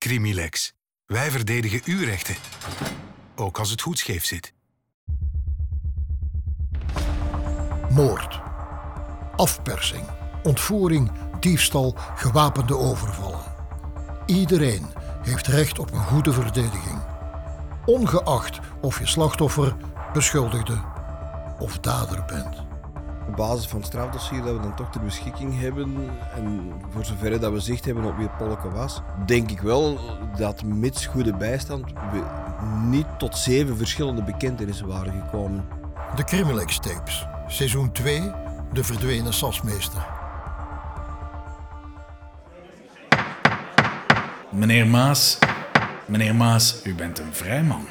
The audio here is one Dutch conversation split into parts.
Crimilex. Wij verdedigen uw rechten. Ook als het goed scheef zit. Moord. Afpersing. Ontvoering, diefstal, gewapende overvallen. Iedereen heeft recht op een goede verdediging. Ongeacht of je slachtoffer, beschuldigde of dader bent. Op basis van het strafdossier dat we dan toch ter beschikking hebben en voor zover dat we zicht hebben op wie het Polke was, denk ik wel dat mits goede bijstand we niet tot zeven verschillende bekentenissen waren gekomen. De Crimilex Tapes, seizoen 2, De Verdwenen Sasmeester. Meneer Maas, meneer Maas, u bent een vrij man.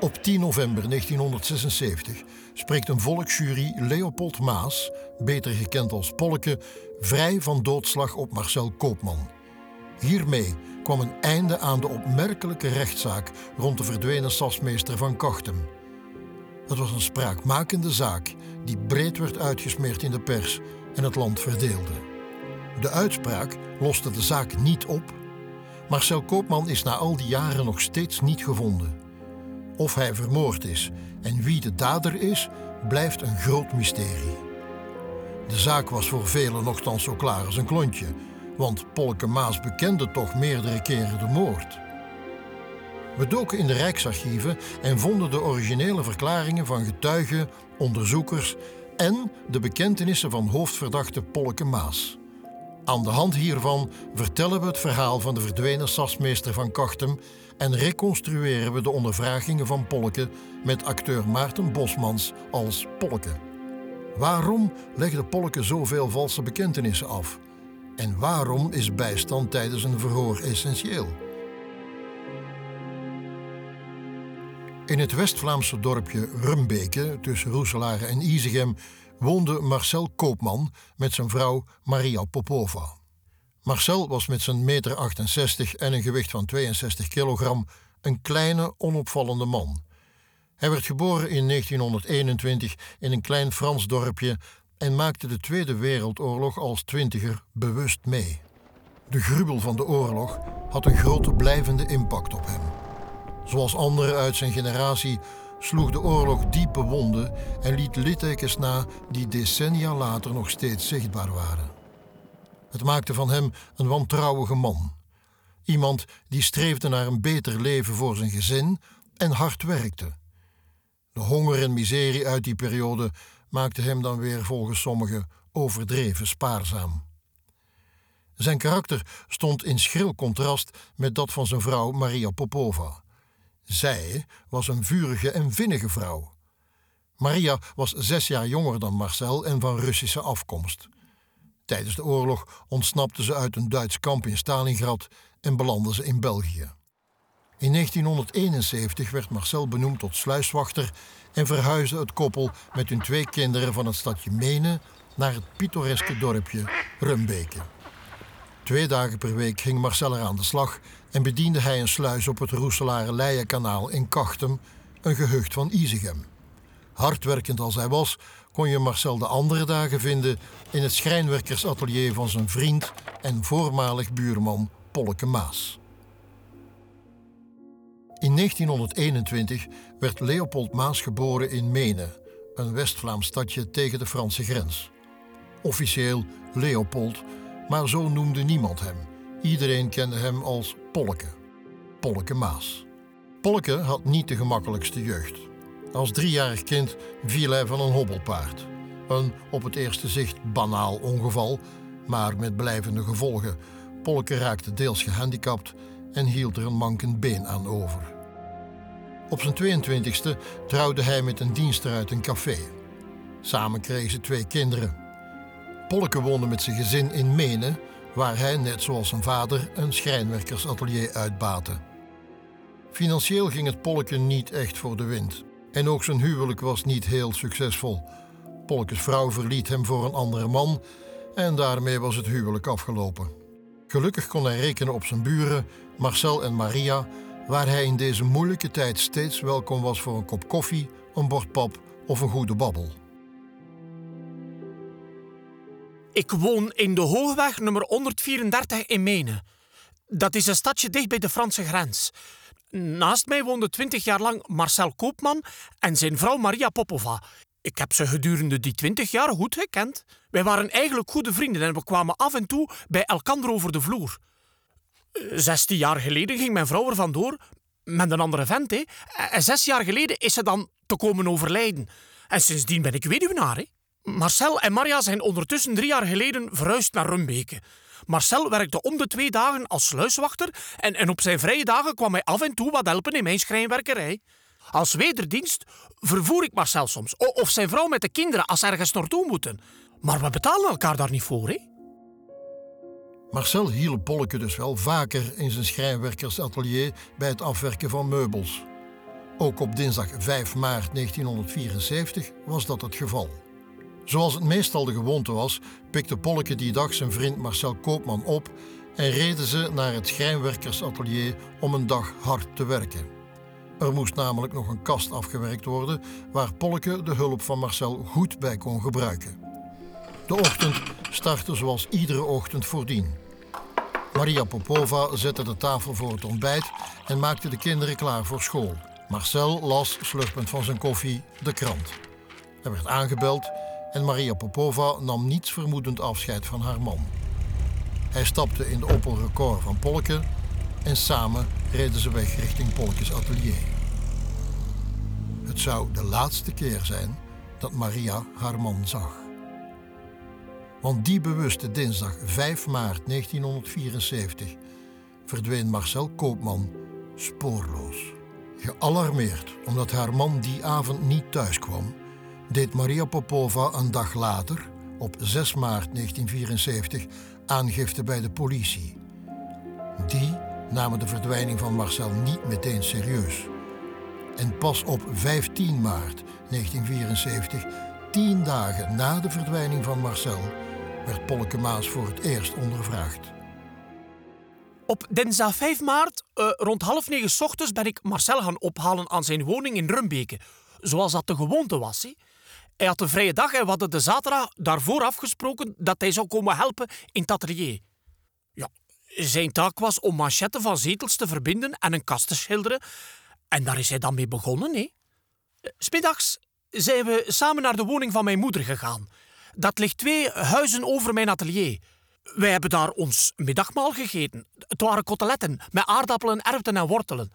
Op 10 november 1976 spreekt een volksjury Leopold Maas, beter gekend als Polke, vrij van doodslag op Marcel Koopman. Hiermee kwam een einde aan de opmerkelijke rechtszaak rond de verdwenen sasmeester van Kachtem. Het was een spraakmakende zaak die breed werd uitgesmeerd in de pers en het land verdeelde. De uitspraak loste de zaak niet op. Marcel Koopman is na al die jaren nog steeds niet gevonden. Of hij vermoord is en wie de dader is, blijft een groot mysterie. De zaak was voor velen nogthans zo klaar als een klontje, want Polke Maas bekende toch meerdere keren de moord. We doken in de Rijksarchieven en vonden de originele verklaringen van getuigen, onderzoekers en de bekentenissen van hoofdverdachte Polke Maas. Aan de hand hiervan vertellen we het verhaal van de verdwenen sasmeester van Kachtem en reconstrueren we de ondervragingen van Polke met acteur Maarten Bosmans als Polke. Waarom legde Polke zoveel valse bekentenissen af? En waarom is bijstand tijdens een verhoor essentieel? In het West-Vlaamse dorpje Rumbeke, tussen Roeselare en Izegem, woonde Marcel Koopman met zijn vrouw Maria Popova. Marcel was met zijn meter 68 en een gewicht van 62 kilogram een kleine, onopvallende man. Hij werd geboren in 1921 in een klein Frans dorpje en maakte de Tweede Wereldoorlog als twintiger bewust mee. De gruwel van de oorlog had een grote blijvende impact op hem. Zoals anderen uit zijn generatie sloeg de oorlog diepe wonden en liet littekens na die decennia later nog steeds zichtbaar waren. Het maakte van hem een wantrouwige man. Iemand die streefde naar een beter leven voor zijn gezin en hard werkte. De honger en miserie uit die periode maakte hem dan weer volgens sommigen overdreven spaarzaam. Zijn karakter stond in schril contrast met dat van zijn vrouw Maria Popova. Zij was een vurige en vinnige vrouw. Maria was zes jaar jonger dan Marcel en van Russische afkomst. Tijdens de oorlog ontsnapte ze uit een Duits kamp in Stalingrad en belandde ze in België. In 1971 werd Marcel benoemd tot sluiswachter en verhuisde het koppel met hun twee kinderen van het stadje Menen naar het pittoreske dorpje Rumbeke. Twee dagen per week ging Marcel er aan de slag en bediende hij een sluis op het Roeselare-Leijenkanaal in Kachtem, een gehucht van Izegem. Hardwerkend als hij was, kon je Marcel de andere dagen vinden in het schrijnwerkersatelier van zijn vriend en voormalig buurman Polke Maas. In 1921 werd Leopold Maas geboren in Menen, een West-Vlaams stadje tegen de Franse grens. Officieel Leopold, maar zo noemde niemand hem. Iedereen kende hem als Polke. Polke Maas. Polke had niet de gemakkelijkste jeugd. Als driejarig kind viel hij van een hobbelpaard. Een op het eerste zicht banaal ongeval, maar met blijvende gevolgen. Polke raakte deels gehandicapt en hield er een mankend been aan over. Op zijn 22e trouwde hij met een dienster uit een café. Samen kregen ze twee kinderen. Polke woonde met zijn gezin in Menen, waar hij, net zoals zijn vader, een schrijnwerkersatelier uitbaatte. Financieel ging het Polke niet echt voor de wind. En ook zijn huwelijk was niet heel succesvol. Polkes vrouw verliet hem voor een andere man en daarmee was het huwelijk afgelopen. Gelukkig kon hij rekenen op zijn buren, Marcel en Maria, waar hij in deze moeilijke tijd steeds welkom was voor een kop koffie, een bord pap of een goede babbel. Ik woon in de Hoogweg nummer 134 in Menen. Dat is een stadje dicht bij de Franse grens. Naast mij woonde twintig jaar lang Marcel Koopman en zijn vrouw Maria Popova. Ik heb ze gedurende die twintig jaar goed gekend. Wij waren eigenlijk goede vrienden en we kwamen af en toe bij elkander over de vloer. Zestien jaar geleden ging mijn vrouw er vandoor met een andere vent. Hè. En zes jaar geleden is ze dan te komen overlijden. En sindsdien ben ik weduwnaar. Hè. Marcel en Maria zijn ondertussen drie jaar geleden verhuisd naar Rumbeke. Marcel werkte om de twee dagen als sluiswachter en, en op zijn vrije dagen kwam hij af en toe wat helpen in mijn schrijnwerkerij. Als wederdienst vervoer ik Marcel soms, of zijn vrouw met de kinderen als ze ergens naartoe moeten. Maar we betalen elkaar daar niet voor, hè? Marcel hielp Polleke dus wel vaker in zijn schrijnwerkersatelier bij het afwerken van meubels. Ook op dinsdag 5 maart 1974 was dat het geval. Zoals het meestal de gewoonte was, pikte Polleke die dag zijn vriend Marcel Koopman op en reden ze naar het schrijnwerkersatelier om een dag hard te werken. Er moest namelijk nog een kast afgewerkt worden waar Polleke de hulp van Marcel goed bij kon gebruiken. De ochtend startte zoals iedere ochtend voordien. Maria Popova zette de tafel voor het ontbijt en maakte de kinderen klaar voor school. Marcel las, slurpend van zijn koffie, de krant. Er werd aangebeld en Maria Popova nam niets vermoedend afscheid van haar man. Hij stapte in de Opel Record van Polke en samen reden ze weg richting Polkes atelier. Het zou de laatste keer zijn dat Maria haar man zag. Want die bewuste dinsdag 5 maart 1974 verdween Marcel Koopman spoorloos. Gealarmeerd omdat haar man die avond niet thuis kwam, deed Maria Popova een dag later, op 6 maart 1974, aangifte bij de politie. Die namen de verdwijning van Marcel niet meteen serieus. En pas op 15 maart 1974, tien dagen na de verdwijning van Marcel, werd Polke Maas voor het eerst ondervraagd. Op dinsdag 5 maart, eh, rond half negen ochtends, ben ik Marcel gaan ophalen aan zijn woning in Rumbeke. Zoals dat de gewoonte was. Hij had een vrije dag en we hadden de zaterdag daarvoor afgesproken dat hij zou komen helpen in het atelier. Ja, zijn taak was om manchetten van zetels te verbinden en een kast te schilderen. En daar is hij dan mee begonnen. Hè. Eh, Smiddags zijn we samen naar de woning van mijn moeder gegaan. Dat ligt twee huizen over mijn atelier. Wij hebben daar ons middagmaal gegeten. Het waren koteletten met aardappelen, erwten en wortelen.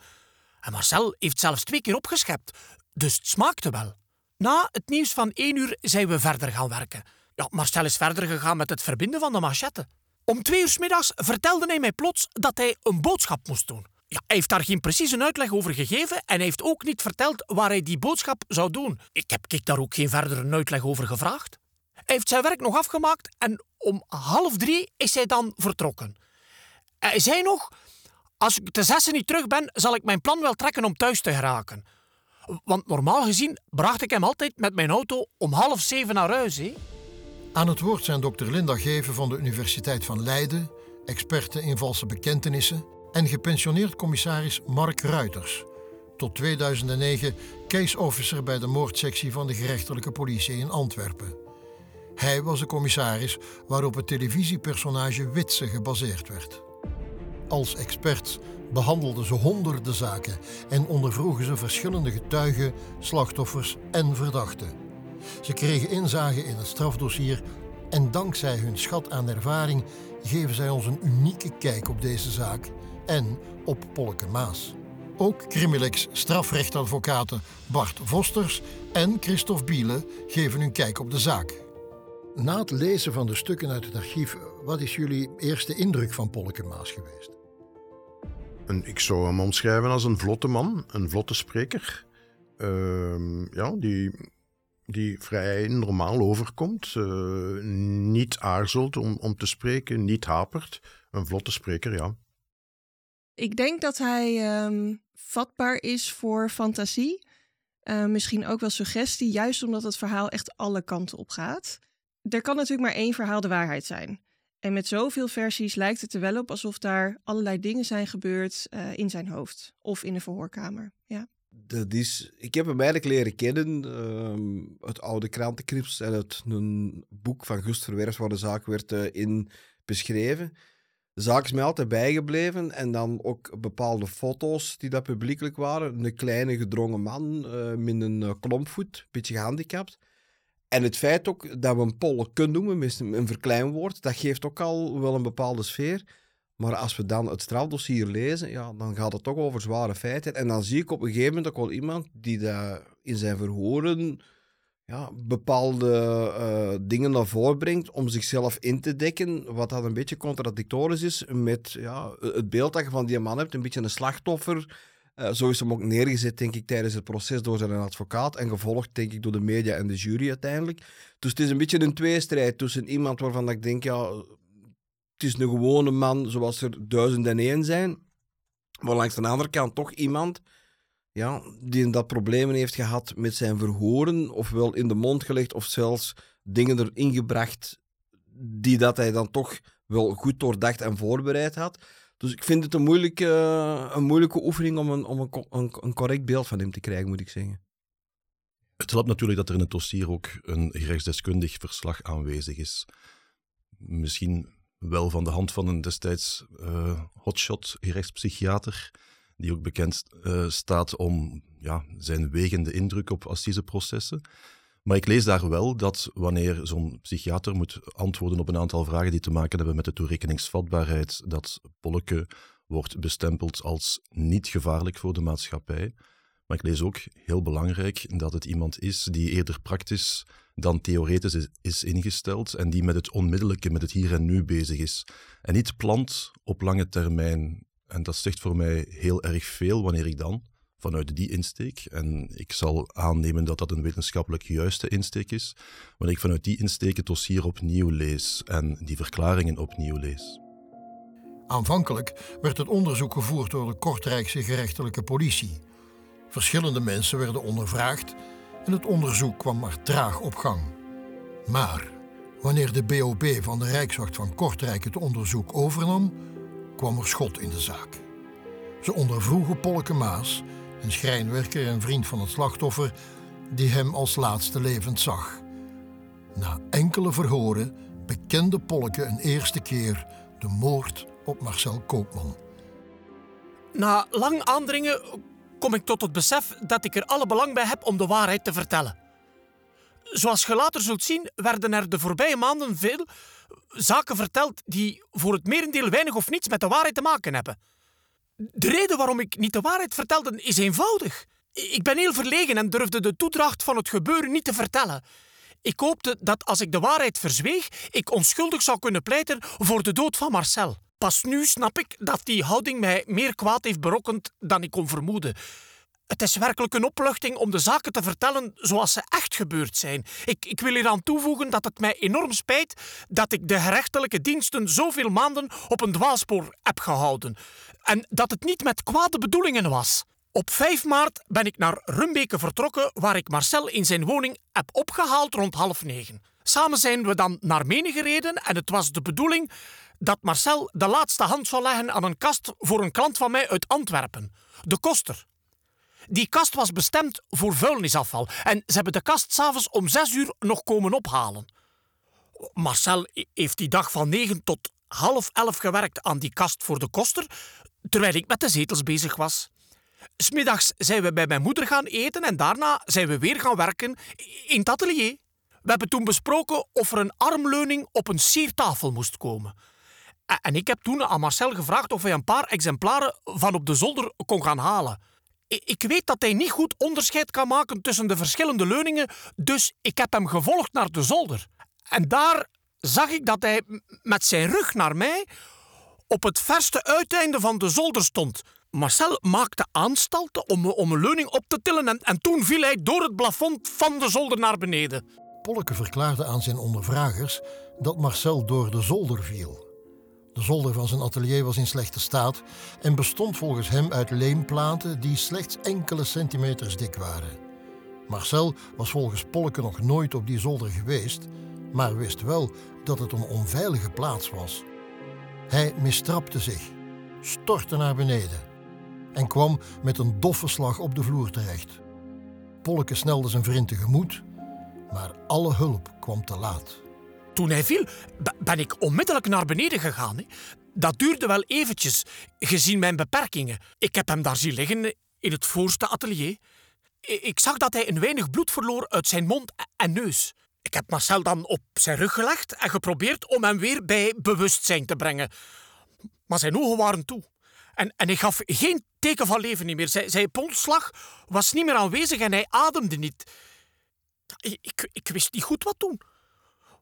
En Marcel heeft zelfs twee keer opgeschept, dus het smaakte wel. Na het nieuws van één uur zijn we verder gaan werken. Ja, Marcel is verder gegaan met het verbinden van de machetten. Om twee uur middags vertelde hij mij plots dat hij een boodschap moest doen. Hij heeft daar geen precieze uitleg over gegeven en heeft ook niet verteld waar hij die boodschap zou doen. Ik heb ik daar ook geen verdere uitleg over gevraagd. Hij heeft zijn werk nog afgemaakt en om half drie is hij dan vertrokken. Hij zei nog: Als ik te zessen niet terug ben, zal ik mijn plan wel trekken om thuis te geraken. Want normaal gezien bracht ik hem altijd met mijn auto om half zeven naar huis. Aan het woord zijn dokter Linda Geven van de Universiteit van Leiden, experte in valse bekentenissen, en gepensioneerd commissaris Mark Ruiters, tot 2009 case officer bij de moordsectie van de gerechtelijke politie in Antwerpen. Hij was de commissaris waarop het televisiepersonage Witse gebaseerd werd. Als experts behandelden ze honderden zaken en ondervroegen ze verschillende getuigen, slachtoffers en verdachten. Ze kregen inzage in het strafdossier en dankzij hun schat aan ervaring geven zij ons een unieke kijk op deze zaak en op Polke Maas. Ook Crimilex strafrechtadvocaten Bart Vosters en Christophe Biele geven hun kijk op de zaak. Na het lezen van de stukken uit het archief, wat is jullie eerste indruk van Polke Maas geweest? Ik zou hem omschrijven als een vlotte man, een vlotte spreker. Ehm, ja, die, die vrij normaal overkomt. eh, niet aarzelt om, om te spreken, niet hapert. Een vlotte spreker, ja. Ik denk dat hij ehm, vatbaar is voor fantasie. Eh, misschien ook wel suggestie, juist omdat het verhaal echt alle kanten op gaat. Er kan natuurlijk maar één verhaal de waarheid zijn. En met zoveel versies lijkt het er wel op alsof daar allerlei dingen zijn gebeurd eh, in zijn hoofd of in de verhoorkamer. Ja. Dat is, ik heb hem eigenlijk leren kennen, ehm, het oude krantenkrips en het een boek van Gust Verwerfs waar de zaak werd eh, in beschreven. zaak is mij altijd bijgebleven. En dan ook bepaalde foto's die dat publiekelijk waren. Een kleine gedrongen man uh, met een klompvoet, een beetje gehandicapt. En het feit ook dat we een pollen kunnen noemen, een verkleinwoord, dat geeft ook al wel een bepaalde sfeer. Maar als we dan het strafdossier lezen, ja, dan gaat het toch over zware feiten. En dan zie ik op een gegeven moment ook wel iemand die dat in zijn verhoren ja, bepaalde uh, dingen naar voren brengt om zichzelf in te dekken, wat dat een beetje contradictorisch is met ja, het beeld dat je van die man hebt, een beetje een slachtoffer. Uh, zo is hem ook neergezet, denk ik, tijdens het proces door zijn advocaat en gevolgd, denk ik, door de media en de jury uiteindelijk. Dus het is een beetje een tweestrijd tussen iemand waarvan ik denk, ja, het is een gewone man zoals er duizend en één zijn, maar langs de andere kant toch iemand ja, die dat problemen heeft gehad met zijn verhoren, ofwel in de mond gelegd, of zelfs dingen erin gebracht die dat hij dan toch wel goed doordacht en voorbereid had. Dus ik vind het een moeilijke, een moeilijke oefening om, een, om een, een, correct beeld van hem te krijgen, moet ik zeggen. Het helpt natuurlijk dat er in het dossier ook een rechtsdeskundig verslag aanwezig is. Misschien wel van de hand van een destijds uh, hotshot rechtspsychiater die ook bekend uh, staat om ja, zijn wegende indruk op assiseprocessen. Maar ik lees daar wel dat wanneer zo'n psychiater moet antwoorden op een aantal vragen die te maken hebben met de toerekeningsvatbaarheid, dat Polleke wordt bestempeld als niet gevaarlijk voor de maatschappij. Maar ik lees ook, heel belangrijk, dat het iemand is die eerder praktisch dan theoretisch is, is, ingesteld en die met het onmiddellijke, met het hier en nu bezig is. En niet plant op lange termijn en dat zegt voor mij heel erg veel wanneer ik dan vanuit die insteek, en ik zal aannemen dat dat een wetenschappelijk juiste insteek is, wanneer ik vanuit die insteek het dossier opnieuw lees en die verklaringen opnieuw lees. Aanvankelijk werd het onderzoek gevoerd door de Kortrijkse gerechtelijke politie. Verschillende mensen werden ondervraagd en het onderzoek kwam maar traag op gang. Maar wanneer de BOB van de Rijkswacht van Kortrijk het onderzoek overnam, kwam er schot in de zaak. Ze ondervroegen Polke Maas, een schrijnwerker en vriend van het slachtoffer, die hem als laatste levend zag. Na enkele verhoren bekende Polke een eerste keer de moord op Marcel Koopman. Na lang aandringen kom ik tot het besef dat ik er alle belang bij heb om de waarheid te vertellen. Zoals je later zult zien, werden er de voorbije maanden veel zaken verteld die voor het merendeel weinig of niets met de waarheid te maken hebben. De reden waarom ik niet de waarheid vertelde is eenvoudig. Ik ben heel verlegen en durfde de toedracht van het gebeuren niet te vertellen. Ik hoopte dat als ik de waarheid verzweeg, ik onschuldig zou kunnen pleiten voor de dood van Marcel. Pas nu snap ik dat die houding mij meer kwaad heeft berokkend dan ik kon vermoeden. Het is werkelijk een opluchting om de zaken te vertellen zoals ze echt gebeurd zijn. Ik, ik wil aan toevoegen dat het mij enorm spijt dat ik de gerechtelijke diensten zoveel maanden op een dwaalspoor heb gehouden. En dat het niet met kwade bedoelingen was. Op 5 maart ben ik naar Rumbeke vertrokken, waar ik Marcel in zijn woning heb opgehaald rond half negen. Samen zijn we dan naar Menen gereden en het was de bedoeling dat Marcel de laatste hand zou leggen aan een kast voor een klant van mij uit Antwerpen, de Koster. Die kast was bestemd voor vuilnisafval en ze hebben de kast s'avonds om zes uur nog komen ophalen. Marcel heeft die dag van negen tot half elf gewerkt aan die kast voor de koster, terwijl ik met de zetels bezig was. Smiddags zijn we bij mijn moeder gaan eten en daarna zijn we weer gaan werken in het atelier. We hebben toen besproken of er een armleuning op een siertafel moest komen. En ik heb toen aan Marcel gevraagd of hij een paar exemplaren van op de zolder kon gaan halen. Ik weet dat hij niet goed onderscheid kan maken tussen de verschillende leuningen, dus ik heb hem gevolgd naar de zolder. En daar zag ik dat hij met zijn rug naar mij op het verste uiteinde van de zolder stond. Marcel maakte aanstalten om, om een leuning op te tillen en, en toen viel hij door het plafond van de zolder naar beneden. Polleke verklaarde aan zijn ondervragers dat Marcel door de zolder viel. De zolder van zijn atelier was in slechte staat en bestond volgens hem uit leemplaten die slechts enkele centimeters dik waren. Marcel was volgens Polke nog nooit op die zolder geweest, maar wist wel dat het een onveilige plaats was. Hij mistrapte zich, stortte naar beneden en kwam met een doffe slag op de vloer terecht. Polke snelde zijn vriend tegemoet, maar alle hulp kwam te laat. Toen hij viel, ben ik onmiddellijk naar beneden gegaan. Dat duurde wel eventjes, gezien mijn beperkingen. Ik heb hem daar zien liggen in het voorste atelier. Ik zag dat hij een weinig bloed verloor uit zijn mond en neus. Ik heb Marcel dan op zijn rug gelegd en geprobeerd om hem weer bij bewustzijn te brengen. Maar zijn ogen waren toe. En, en hij gaf geen teken van leven meer. Zijn, zijn polsslag was niet meer aanwezig en hij ademde niet. Ik, ik wist niet goed wat doen.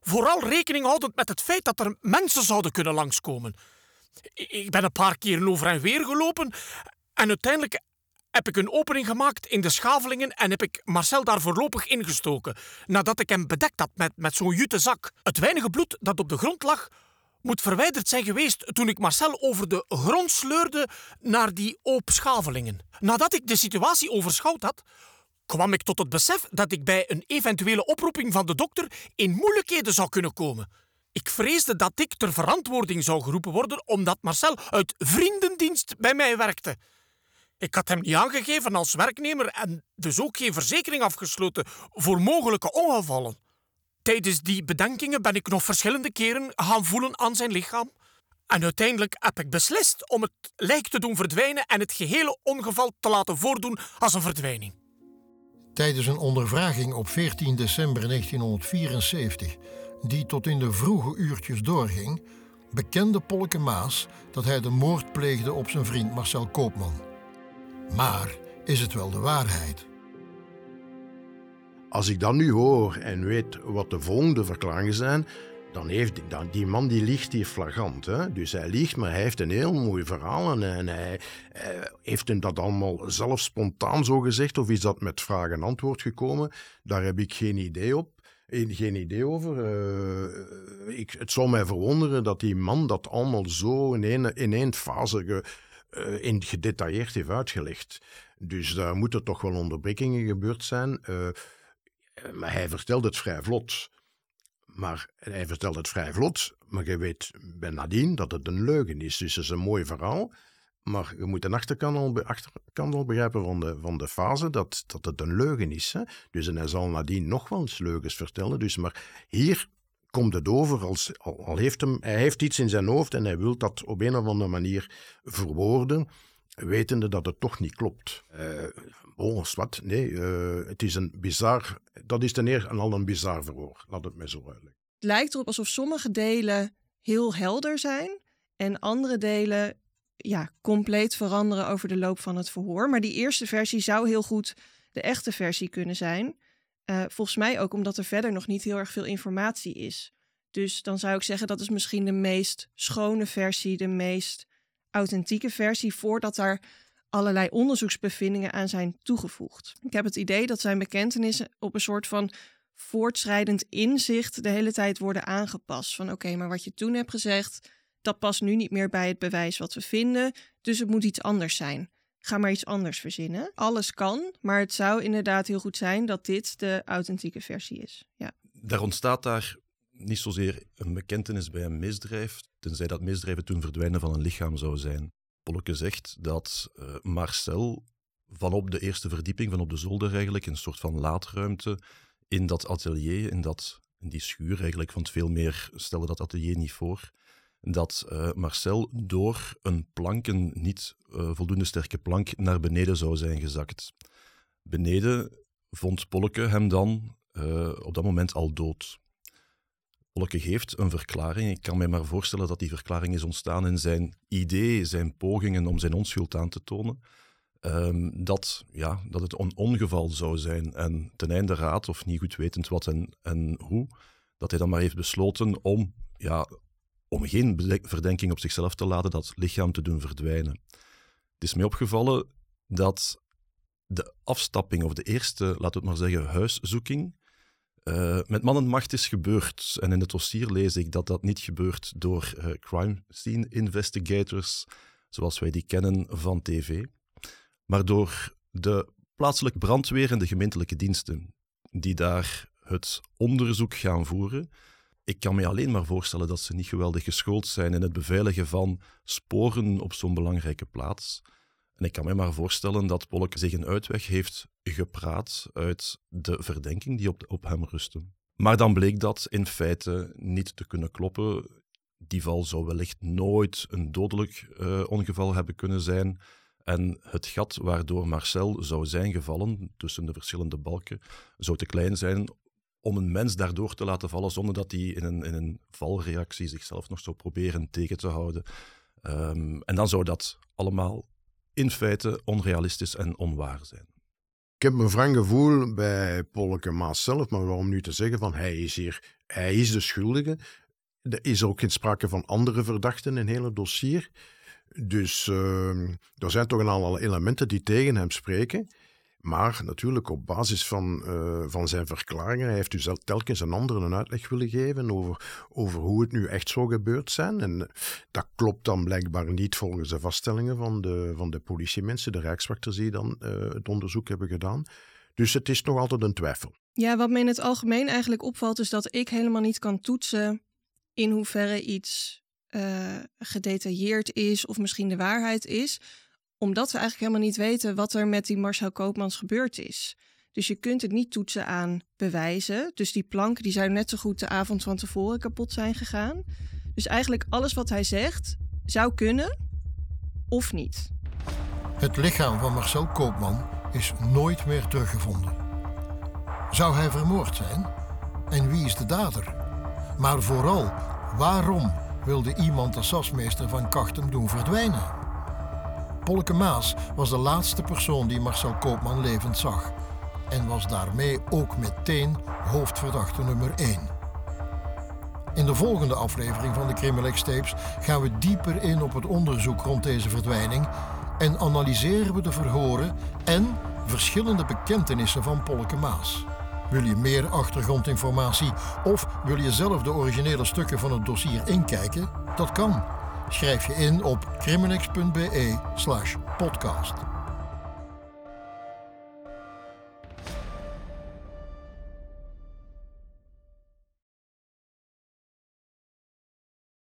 Vooral rekening houdend met het feit dat er mensen zouden kunnen langskomen. Ik ben een paar keer over en weer gelopen en uiteindelijk heb ik een opening gemaakt in de schavelingen en heb ik Marcel daar voorlopig ingestoken, nadat ik hem bedekt had met, met zo'n jute zak. Het weinige bloed dat op de grond lag, moet verwijderd zijn geweest toen ik Marcel over de grond sleurde naar die oop schavelingen. Nadat ik de situatie overschouwd had, kwam ik tot het besef dat ik bij een eventuele oproeping van de dokter in moeilijkheden zou kunnen komen. Ik vreesde dat ik ter verantwoording zou geroepen worden omdat Marcel uit vriendendienst bij mij werkte. Ik had hem niet aangegeven als werknemer en dus ook geen verzekering afgesloten voor mogelijke ongevallen. Tijdens die bedenkingen ben ik nog verschillende keren gaan voelen aan zijn lichaam. En uiteindelijk heb ik beslist om het lijk te doen verdwijnen en het gehele ongeval te laten voordoen als een verdwijning. Tijdens een ondervraging op 14 december 1974, die tot in de vroege uurtjes doorging, bekende Polke Maas dat hij de moord pleegde op zijn vriend Marcel Koopman. Maar is het wel de waarheid? Als ik dat nu hoor en weet wat de volgende verklaringen zijn, dan heeft dan, die man die liegt hier flagrant. Hè? Dus hij liegt, maar hij heeft een heel mooi verhaal en, hij, heeft hem dat allemaal zelf spontaan zo gezegd of is dat met vraag en antwoord gekomen? Daar heb ik geen idee op. Geen idee over. Uh, ik, het zou mij verwonderen dat die man dat allemaal zo in één, in fase in gedetailleerd heeft uitgelegd. Dus daar moeten toch wel onderbrekingen gebeurd zijn. Maar hij vertelt het vrij vlot. Maar hij vertelt het vrij vlot, maar je weet bij nadien dat het een leugen is. Dus het is een mooi verhaal. Maar je moet de achterkant al, begrijpen van de, van de fase dat, dat het een leugen is. Hè? Dus en hij zal nadien nog wel eens leugens vertellen. Dus, maar hier komt het over als al, heeft hem, hij heeft iets in zijn hoofd en hij wil dat op een of andere manier verwoorden, wetende dat het toch niet klopt. Uh, oh, wat? Nee, uh, het is een bizar, dat is ten eerste al een bizar verhoor, laat het mij zo uitleggen. Het lijkt erop alsof sommige delen heel helder zijn en andere delen ja, compleet veranderen over de loop van het verhoor. Maar die eerste versie zou heel goed de echte versie kunnen zijn. Uh, volgens mij ook omdat er verder nog niet heel erg veel informatie is. Dus dan zou ik zeggen dat is misschien de meest schone versie, de meest authentieke versie, voordat daar allerlei onderzoeksbevindingen aan zijn toegevoegd. Ik heb het idee dat zijn bekentenissen op een soort van voortschrijdend inzicht de hele tijd worden aangepast. Van oké, maar wat je toen hebt gezegd, dat past nu niet meer bij het bewijs wat we vinden, dus het moet iets anders zijn ga maar iets anders verzinnen. Alles kan, maar het zou inderdaad heel goed zijn dat dit de authentieke versie is. Ja. Daar ontstaat daar niet zozeer een bekentenis bij een misdrijf, tenzij dat misdrijf toen verdwijnen van een lichaam zou zijn. Polke zegt dat uh, Marcel vanop de eerste verdieping, van op de zolder eigenlijk, een soort van laadruimte in dat atelier, in, dat, die schuur eigenlijk, want veel meer stelde dat atelier niet voor, dat uh, Marcel door een plank, een niet uh, voldoende sterke plank, naar beneden zou zijn gezakt. Beneden vond Polke hem dan op dat moment al dood. Polke geeft een verklaring. Ik kan me maar voorstellen dat die verklaring is ontstaan in zijn idee, zijn pogingen om zijn onschuld aan te tonen. Um, dat, ja, dat het een ongeval zou zijn. En ten einde raad, of niet goed wetend wat en, en hoe, dat hij dan maar heeft besloten om ja, om geen verdenking op zichzelf te laten, dat lichaam te doen verdwijnen. Het is mij opgevallen dat de afstapping, of de eerste, laten we het maar zeggen, huiszoeking, uh, met man en macht is gebeurd. En in het dossier lees ik dat dat niet gebeurt door uh, crime scene investigators, zoals wij die kennen van tv, maar door de plaatselijke brandweer en de gemeentelijke diensten, die daar het onderzoek gaan voeren ik kan me alleen maar voorstellen dat ze niet geweldig geschoold zijn in het beveiligen van sporen op zo'n belangrijke plaats. En ik kan me maar voorstellen dat Polk zich een uitweg heeft gepraat uit de verdenking die op, op hem rustte. Maar dan bleek dat in feite niet te kunnen kloppen. die val zou wellicht nooit een dodelijk uh, ongeval hebben kunnen zijn. En het gat waardoor Marcel zou zijn gevallen tussen de verschillende balken zou te klein zijn om een mens daardoor te laten vallen zonder dat hij in een, in een valreactie zichzelf nog zou proberen tegen te houden. Um, en dan zou dat allemaal in feite onrealistisch en onwaar zijn. Ik heb een wrang gevoel bij Polke Maas zelf, maar waarom nu te zeggen van hij is hier, hij is de schuldige. Er is ook geen sprake van andere verdachten in het hele dossier. Dus uh, er zijn toch een aantal elementen die tegen hem spreken. Maar natuurlijk op basis van, uh, van zijn verklaringen, hij heeft dus telkens een andere een uitleg willen geven over, over hoe het nu echt zou gebeurd zijn. En dat klopt dan blijkbaar niet volgens de vaststellingen van de, van de politiemensen, de rijkswachters die dan uh, het onderzoek hebben gedaan. Dus het is nog altijd een twijfel. Ja, wat me in het algemeen eigenlijk opvalt, is dat ik helemaal niet kan toetsen in hoeverre iets gedetailleerd is of misschien de waarheid is omdat we eigenlijk helemaal niet weten wat er met die Marcel Koopmans gebeurd is. Dus je kunt het niet toetsen aan bewijzen. Dus die planken die zijn net zo goed de avond van tevoren kapot zijn gegaan. Dus eigenlijk alles wat hij zegt zou kunnen of niet. Het lichaam van Marcel Koopman is nooit meer teruggevonden. Zou hij vermoord zijn? En wie is de dader? Maar vooral, waarom wilde iemand de sasmeester van Kachtem doen verdwijnen? Polke Maas was de laatste persoon die Marcel Koopman levend zag en was daarmee ook meteen hoofdverdachte nummer 1. In de volgende aflevering van de Crimilex Tapes gaan we dieper in op het onderzoek rond deze verdwijning en analyseren we de verhoren en verschillende bekentenissen van Polke Maas. Wil je meer achtergrondinformatie of wil je zelf de originele stukken van het dossier inkijken? Dat kan. Schrijf je in op criminex.be/podcast.